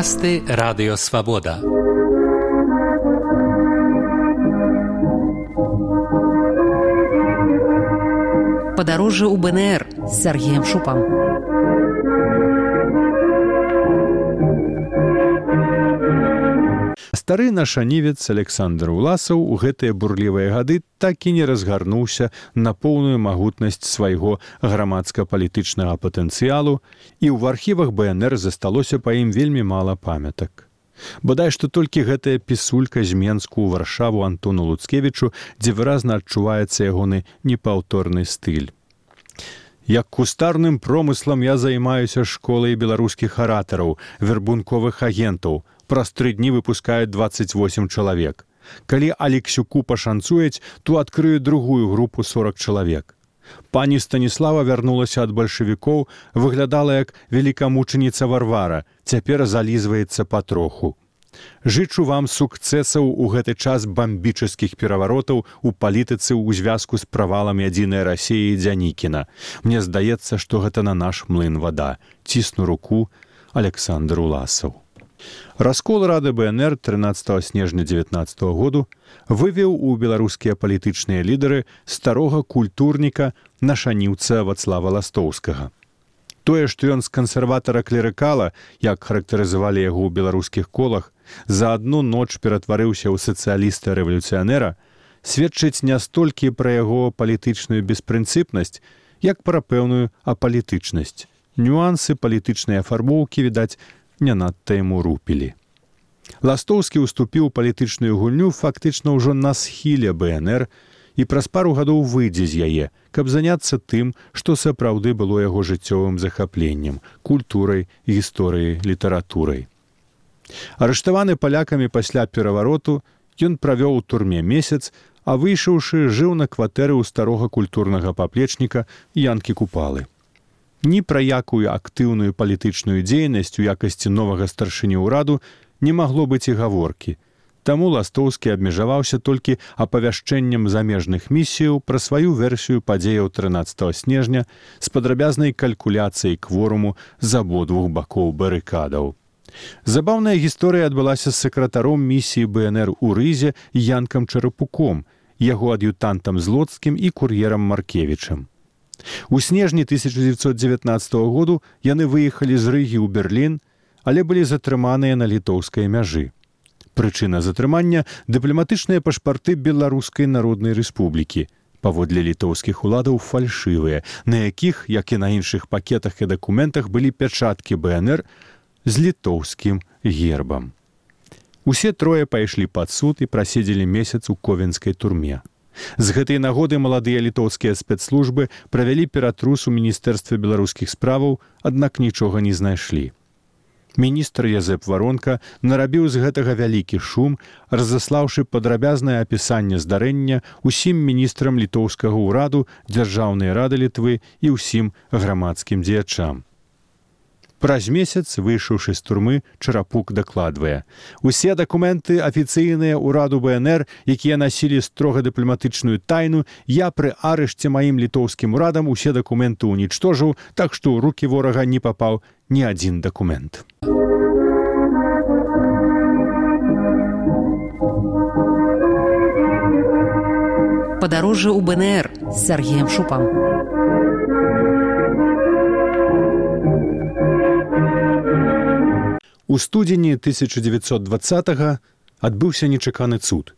Падкасты радыёвабода. Падарожжа ў БНР з Сергеем Шупам. Стары нашанівец Александр Уласаў у гэтыя бурлівыя гады так і не разгарнуўся на поўную магутнасць свайго грамадска-палітычнага патэнцыялу і ў архівах БНР засталося па ім вельмі мала памятак. Бадай што толькі гэтая пісулька з менску ў варшаву Антону Луцкевічу, дзе выразна адчуваецца ягоны непаўторны стыль. Як кустарным промыслам я займаюся школай беларускіх аратараў, вербунковых агентаў, праз тры дні выпускаюць 28 чалавек. Калі Алексюку пашанцуюць, то адкрыю другую групу 40 чалавек. Пані Станіслава вярнулася ад бальшавікоў, выглядала як великамучаніца варвара, цяпер залізваецца патроху. Жычу вам сукцэсаў у гэты час бамбічаскіх пераваротаў у палітыцы ў звязку з правалам адзінай рассіі дзянікіна. Мне здаецца, што гэта на наш млын вада. цісну руку Александр Уласаў. Раскол рады БНР 13 снежня 19 году вывеў у беларускія палітычныя лідары старога культурніка нашаніўца вацлава ластоўскага. Тое, што ён з кансерватара клерыкала, як характарызавалі яго ў беларускіх колах, за адну ноч ператварыўся ў сацыяліста рэвалюцыянера, сведчыць не столькі пра яго палітычную беспрынцыпнасць, як пра пэўную апалітычнасць. Нюансы палітычнай афарбоўкі відаць не надта яму рупілі. Ластоўскі ўступіў палітычную гульню фактычна ўжо на схіле БНР і праз пару гадоў выйдзе з яе, каб заняцца тым, што сапраўды было яго жыццёвым захапленнем, культурай, гісторыяй, літаратурай. Арыштаваны палякамі пасля перавароту, ён правёў у турме месяц, а выйшаўшы жыў на кватэры ў старога культурнага паплечніка янкі купалы ні пра якую актыўную палітычную дзейнасць у якасці новага старшыні ўраду не магло быць і гаворкі. Таму ластоўскі абмежаваўся толькі апавяшчэннем замежных місіяў пра сваю версію падзеяў 13 снежня з падрабязнай калькуляцыяй кворуму з абодвух бакоў барыкадаў. Забаўная гісторыя адбылася з сакратаром місіі БНР у рызе янкам чарапуком, яго ад'ютантам злоцкім і кур'ерам маркевічам. У снежні 1919 году яны выехалі з рыгі ў Берлін, але былі затрыманыя на літоўскай мяжы. Прычына затрымання дыпламатычныя пашпарты беларускай народнай рэспублікі. Паводле літоўскіх уладаў фальшывыя, на якіх, як і на іншых пакетах і дакументах былі пячаткі БНР з літоўскім гербам. Усе трое пайшлі пад суд і праседзелі месяц у ковенскай турме. З гэтай нагоды маладыя літоўскія спецслужбы правялі ператрус у міністэрстве беларускіх справаў, аднак нічога не знайшлі. Міністр Язэп варонка нарабіў з гэтага вялікі шум, разаслаўшы падрабязнае апісанне здарэння усім міністрам літоўскага ўраду дзяржаўнай рады літвы і ўсім грамадскім дзеячам. Праз месяц, выйшаўшы з турмы, чарапук дакладвае. Усе дакументы афіцыйныя ўраду БНР, якія насілі строга дыпламатычную тайну, я пры арышце маім літоўскім урадам усе дакументы ўнічтожыў, так што ў рукі ворага не папаў ні адзін дакумент. Падарожжа ў БНР з Сергеем Шупам. У студзені 1920 адбыўся нечаканы цуд.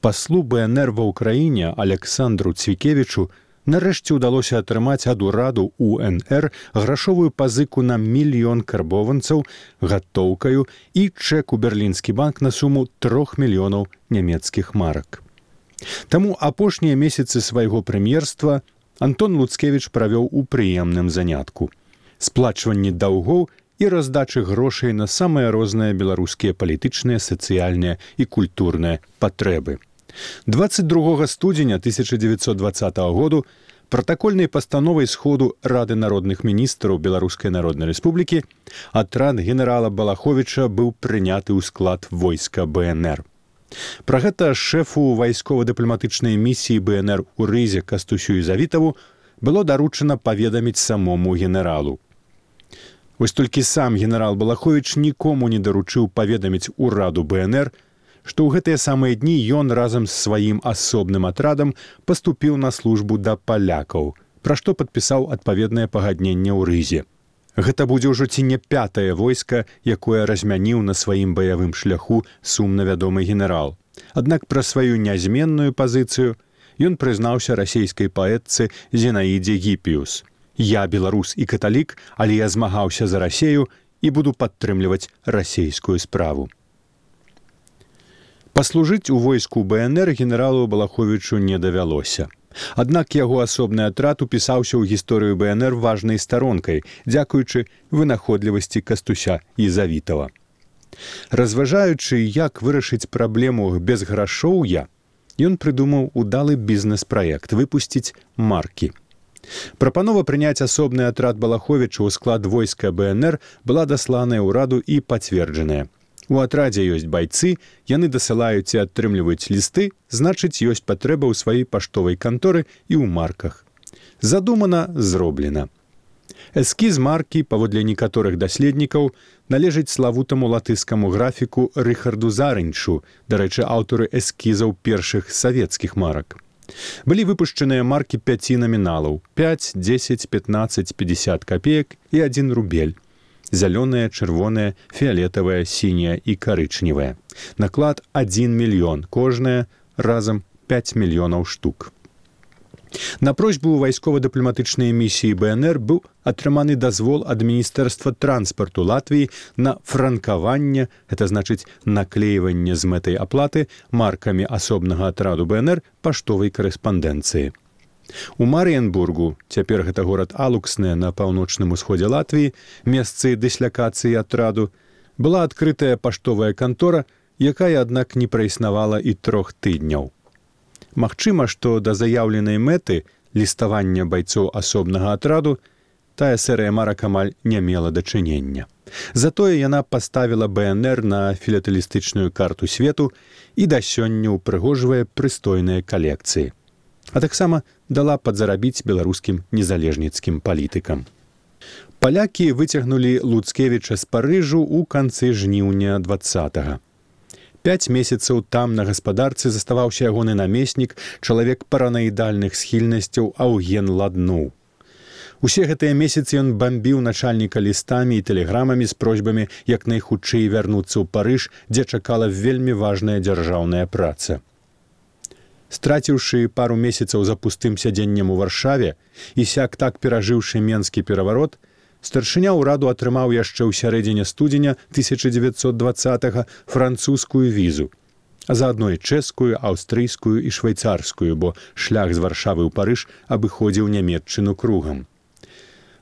Паслу БНР ва ўкраіне Александру Цвікевічу нарэшце ўдалося атрымаць ад ураду УНР грашовую пазыку на мільён карбованцаў гатоўкаю і чэк у берлінскі банк на суму трох мільёнаў нямецкіх марак. Таму апошнія месяцы свайго прэм'ерства Антон Луцкевіч правёў у прыемным занятку. Сплачванні даўгоў і раздачы грошай на самыя розныя беларускія палітычныя, сацыяльныя і культурныя патрэбы. 22 студзеня 1920 году пратакольнай пастановай сходу рады народных міністраў беларускай народнай рэспублікі атрад генерала балаховича быў прыняты ў склад войска бнр пра гэта шэфу вайскова-дыпламатычнай місіі бнр у рызе кастусю і завітаву было даручана паведаміць самому генералу Вось толькі сам генерал Балахович нікому не даручыў паведаміць ураду БНР, што ў гэтыя самыя дні ён разам з сваім асобным атрадам паступіў на службу да палякаў, пра што падпісаў адпаведнае пагадненне ў рызе. Гэта будзе ўжо ці не пятае войска, якое размяніў на сваім баявым шляху сумна вядомы генерал. Аднак пра сваю нязменную пазіцыю ён прызнаўся расійскай паэтцы Зенаідзе гіпіус я беларус і каталік але я змагаўся за рассею і буду падтрымліваць расійскую справу. Паслужыць у войску бнр генералу балаховичу не давялося. Аднак яго асобны атрад упісаўся ў гісторыю бнр важнай старонкай дзякуючы вынаходлівасці кастуся і завітава. Разважаючы як вырашыць праблему без грашоў я ён прыдумаў удалы бізнес-праект выпусціць маркі Прапанова прыняць асобны атрад балаховіча ў склад войска бнр была дасланая ўраду і пацверджаная. У атрадзе ёсць байцы яны дасылаюць і атрымліваюць лісты значыць ёсць патрэба ў сваёй паштовай канторы і ў марках. Задумана зроблена. Эскіз маркі паводле некаторых даследнікаў належыць славутаму латыскаму графіку рыхарду зарынчу дарэчы аўтары эскізаў першых савецкіх марак Былі выпушчаныя маркі пяці наміналаў 5, 10, 15, 50 копеек і один рубель. Зялёная, чырвоная, фіолетавая, сіняя і карычневая. Наклад 1 мільён, кожная разам 5 мільёнаў штук. На просьбу вайскова-дыпламатычнай місіі бнр быў атрыманы дазвол ад міністэрства транспарту латвіі на франкаванне это значыць наклейванне з мэтай аплаты маркамі асобнага атраду бнр паштовай карэспандэнцыі у марыенбургу цяпер гэта горад алуксныя на паўночным усходзе латвіі месцы дыслякацыі атраду была адкрытая паштовая кантора якая аднак не праіснавала і трох тыдняў Магчыма, што да заяўленай мэты ліставання байцоў асобнага атраду тая серыя марак амаль не мела дачынення. Затое яна паставіла БнР на філатэлістычную карту свету і да сёння ўпрыгожвае прыстойныя калекцыі. А таксама дала падзарабіць беларускім незалежніцкім палітыкам. Палякі выцягнулі Луцкевіча з Парыжу ў канцы жніўня 20. -га. 5 месяцаў там на гаспадарцы заставаўся ягоны намеснік, чалавек паранаідальных схільнасцяў аўген ладнуў. Усе гэтыя месяцы ён бамбіў начальніка лістамі і тэлеграмамі з просьбамі як найхутчэй вярнуцца ў парыж, дзе чакала вельмі важная дзяржаўная праца. Страціўшы пару месяцаў за пустым сядзеннем у варшаве і сяк так перажыўшы менскі пераварот, старшыня ўраду атрымаў яшчэ ў сярэдзіне студзеня 1920 французскую візу а заадно і чэшскую аўстрыйскую і швейцарскую бо шлях з варшавы ў парыж абыходзіў нямметчыну кругам.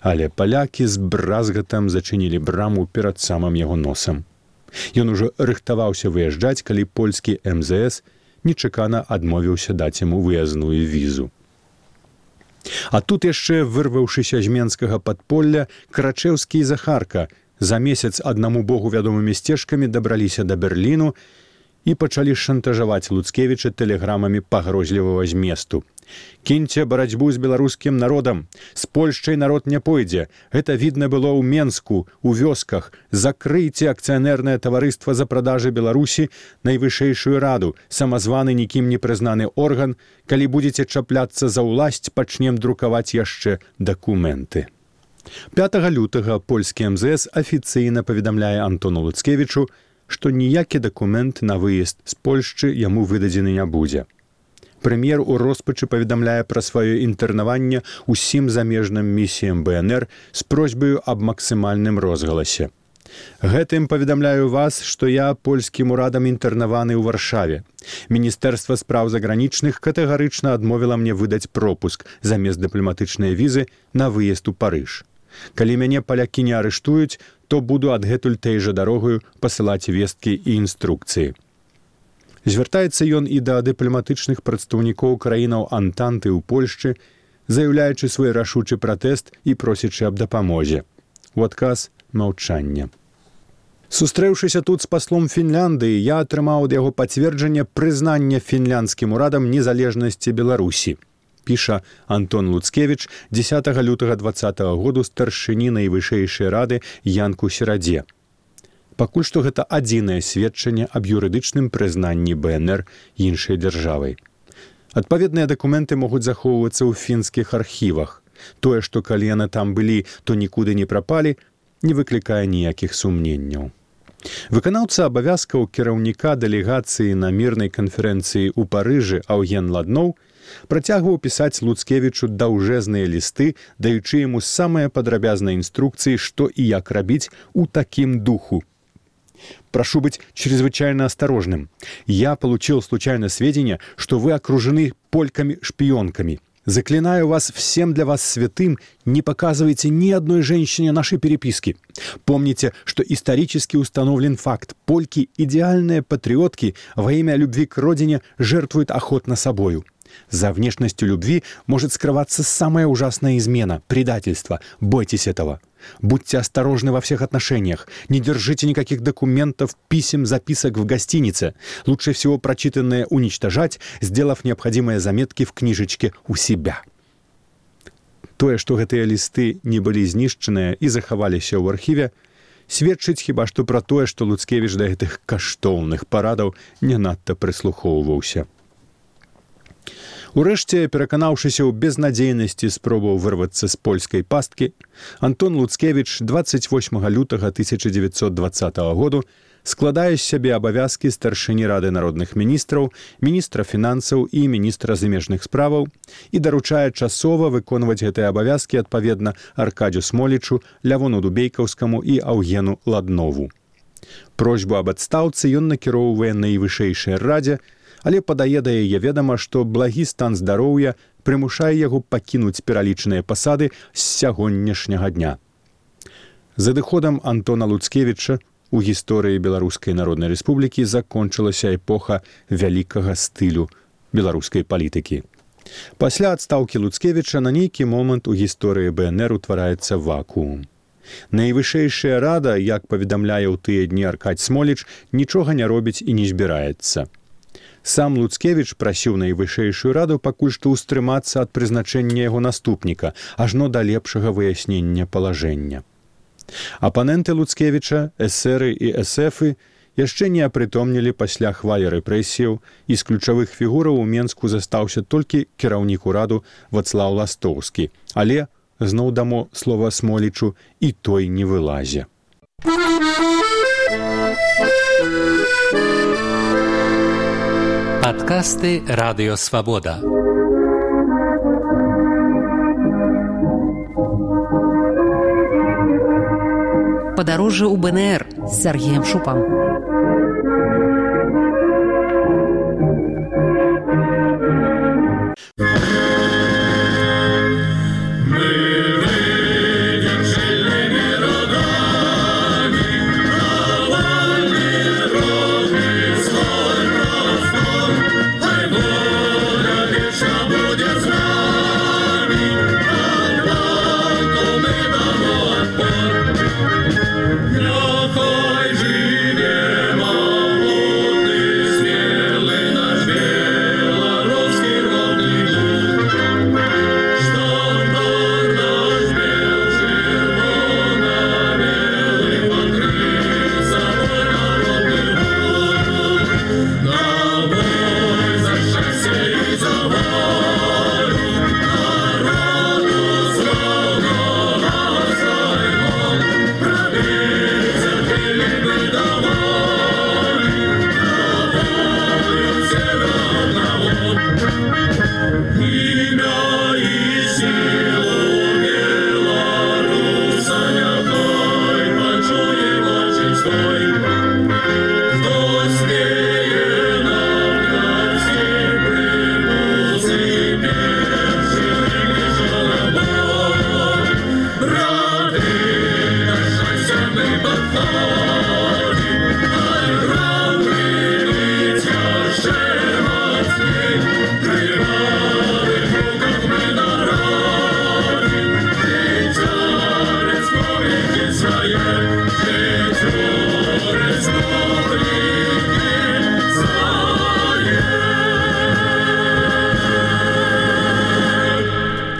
Але палякі з бразгатам зачынілі браму перад самым яго носам. Ён ужо рыхтаваўся выязджаць калі польскі мзс нечакана адмовіўся даць яму выязную візу А тут яшчэ вырваўшыся з менскага падполля крачеўскі захарка за месяц аднаму богу вядомымі сцежкамі дабраліся да берліну і пачалі шантажаваць луцкевіча тэлеграмамі пагрозлівага зместу. Кіньце барацьбу з беларускім народам. З польшчай народ не пойдзе. Гэта відна было ў менску у вёсках. Закрыйце акцыянернае таварыства за продажы беларусі найвышэйшую раду. Самазваны нікім не прызнаны орган. Калі будете чапляцца за ўласць пачнем друкаваць яшчэ дакументы 5 лютага польскі мзс афіцыйна паведамляе антону луцкевічу што ніякі дакумент на выезд з польшчы яму выдадзены не будзе. Прэм'ер у роспачы паведамляе пра сваё інтэрнаванне ўсім замежным місіям бнр з просьбаю аб максімальным розгаласе. Гэтым паведамляю вас што я польскім урадам інтэрнаваны ў варшаве. Міністэрства спраў загранічных катэгарычна адмовіла мне выдаць пропуск замест дыпламатычнай візы на выезд у парыж. Калі мяне палякі не арыштуюць то буду адгэтуль той жа дарогаю пасылаць весткі і інструкцыі. Звяртаецца ён і да дыпламатычных прадстаўнікоў краінаў антанты ў польшчы заяўляючы свой рашучы пратэст і просячы аб дапамозе. У адказ маўчання. Сустрэўшыся тут з паслом фінляндыі я атрымаў ад яго пацверджанне прызнання фінляндскім урадам незалежнасці беларусі піша Антон Луцкевич 10 лютага два году старшыні найвышэйшай рады янку серадзе. Пакуль што гэта адзінае сведчанне аб юрыдычным прызнанні БНР іншай дзяржавай. Адпаведныя дакументы могуць захоўвацца ў фінскіх архівах. Тое, што калі яны там былі, то нікуды не прапалі, не выклікае ніякіх сумненняў. Выканаўца абавязкаў кіраўніка дэлегацыі на мірнай канферэнцыі ў парыжы Аўген ладноў працягваў пісаць луцкевічу даўжэзныя лісты, даючы яму самыя падрабязныя інструкцыі, што і як рабіць у такім духу Прошу быть чрезвычайно осторожным. Я получил случайно сведения, что вы окружены польками-шпионками. Заклинаю вас всем для вас святым, не показывайте ни одной женщине нашей переписки. Помните, что исторически установлен факт. Польки – идеальные патриотки, во имя любви к родине жертвуют охотно собою. За внешностью любви может скрываться самая ужасная измена – предательство. Бойтесь этого. Будьте осторожны во всех отношениях. Не держите никаких документов, писем, записок в гостинице. Лучше всего прочитанное уничтожать, сделав необходимые заметки в книжечке у себя. Тое, што гэтыя лісты не былі знішчаныя і захаваліся ў архіве, сведчыць хіба што пра тое, што Луцкевіч да гэтых каштоўных парадаў не надта прыслухоўваўся. Урэшце, пераканаўшыся ў безнадзейнасці спробаў вырвацца з польскай пасткі, Антон Луцкевіч 28 лютага 1920 году складае з сябе абавязкі старшыні рады народных міністраў, міністра фінансаў і міністра замежных справаў і даручае часова выконваць гэтыя абавязкі адпаведна аркадзю смолічу, лявону дубейкаўскаму і аўгену ладнову. Просьбу аб адстаўцы ён накіроўвае найвышэйшай радзе, але падае да яе ведама, што благі стан здароўя прымушае яго пакінуць пералічаныя пасады з сягонняшняга дня. За адыходам Антона Луцкевіча у гісторыі беларускай народнай рэспублікі закончылася эпоха вялікага стылю беларускай палітыкі. Пасля адстаўкі Луцкевіча на нейкі момант у гісторыі БНР утвараецца вакуум. Найвышэйшая рада, як паведамляе ў тыя дні аркаць смоліч, нічога не робіць і не збіраецца. Сам Луцкевіч прасіў найвышэйшую раду пакуль што ўстрымацца ад прызначэння яго наступніка, ажно да лепшага выяснення палажэння. Апаненты Луцкевіча, эсеры і эсэфы яшчэ не апрытомнілі пасля хвалі рэпрэсіяў і з ключавых фігураў у Менску застаўся толькі кіраўнік ураду Вацлаў Ластоўскі, але зноў дамо слова смолічу і той не вылазе. Падкасты радыёвабода. Падарожжа ў БНР з Сергеем Шупам. Oh.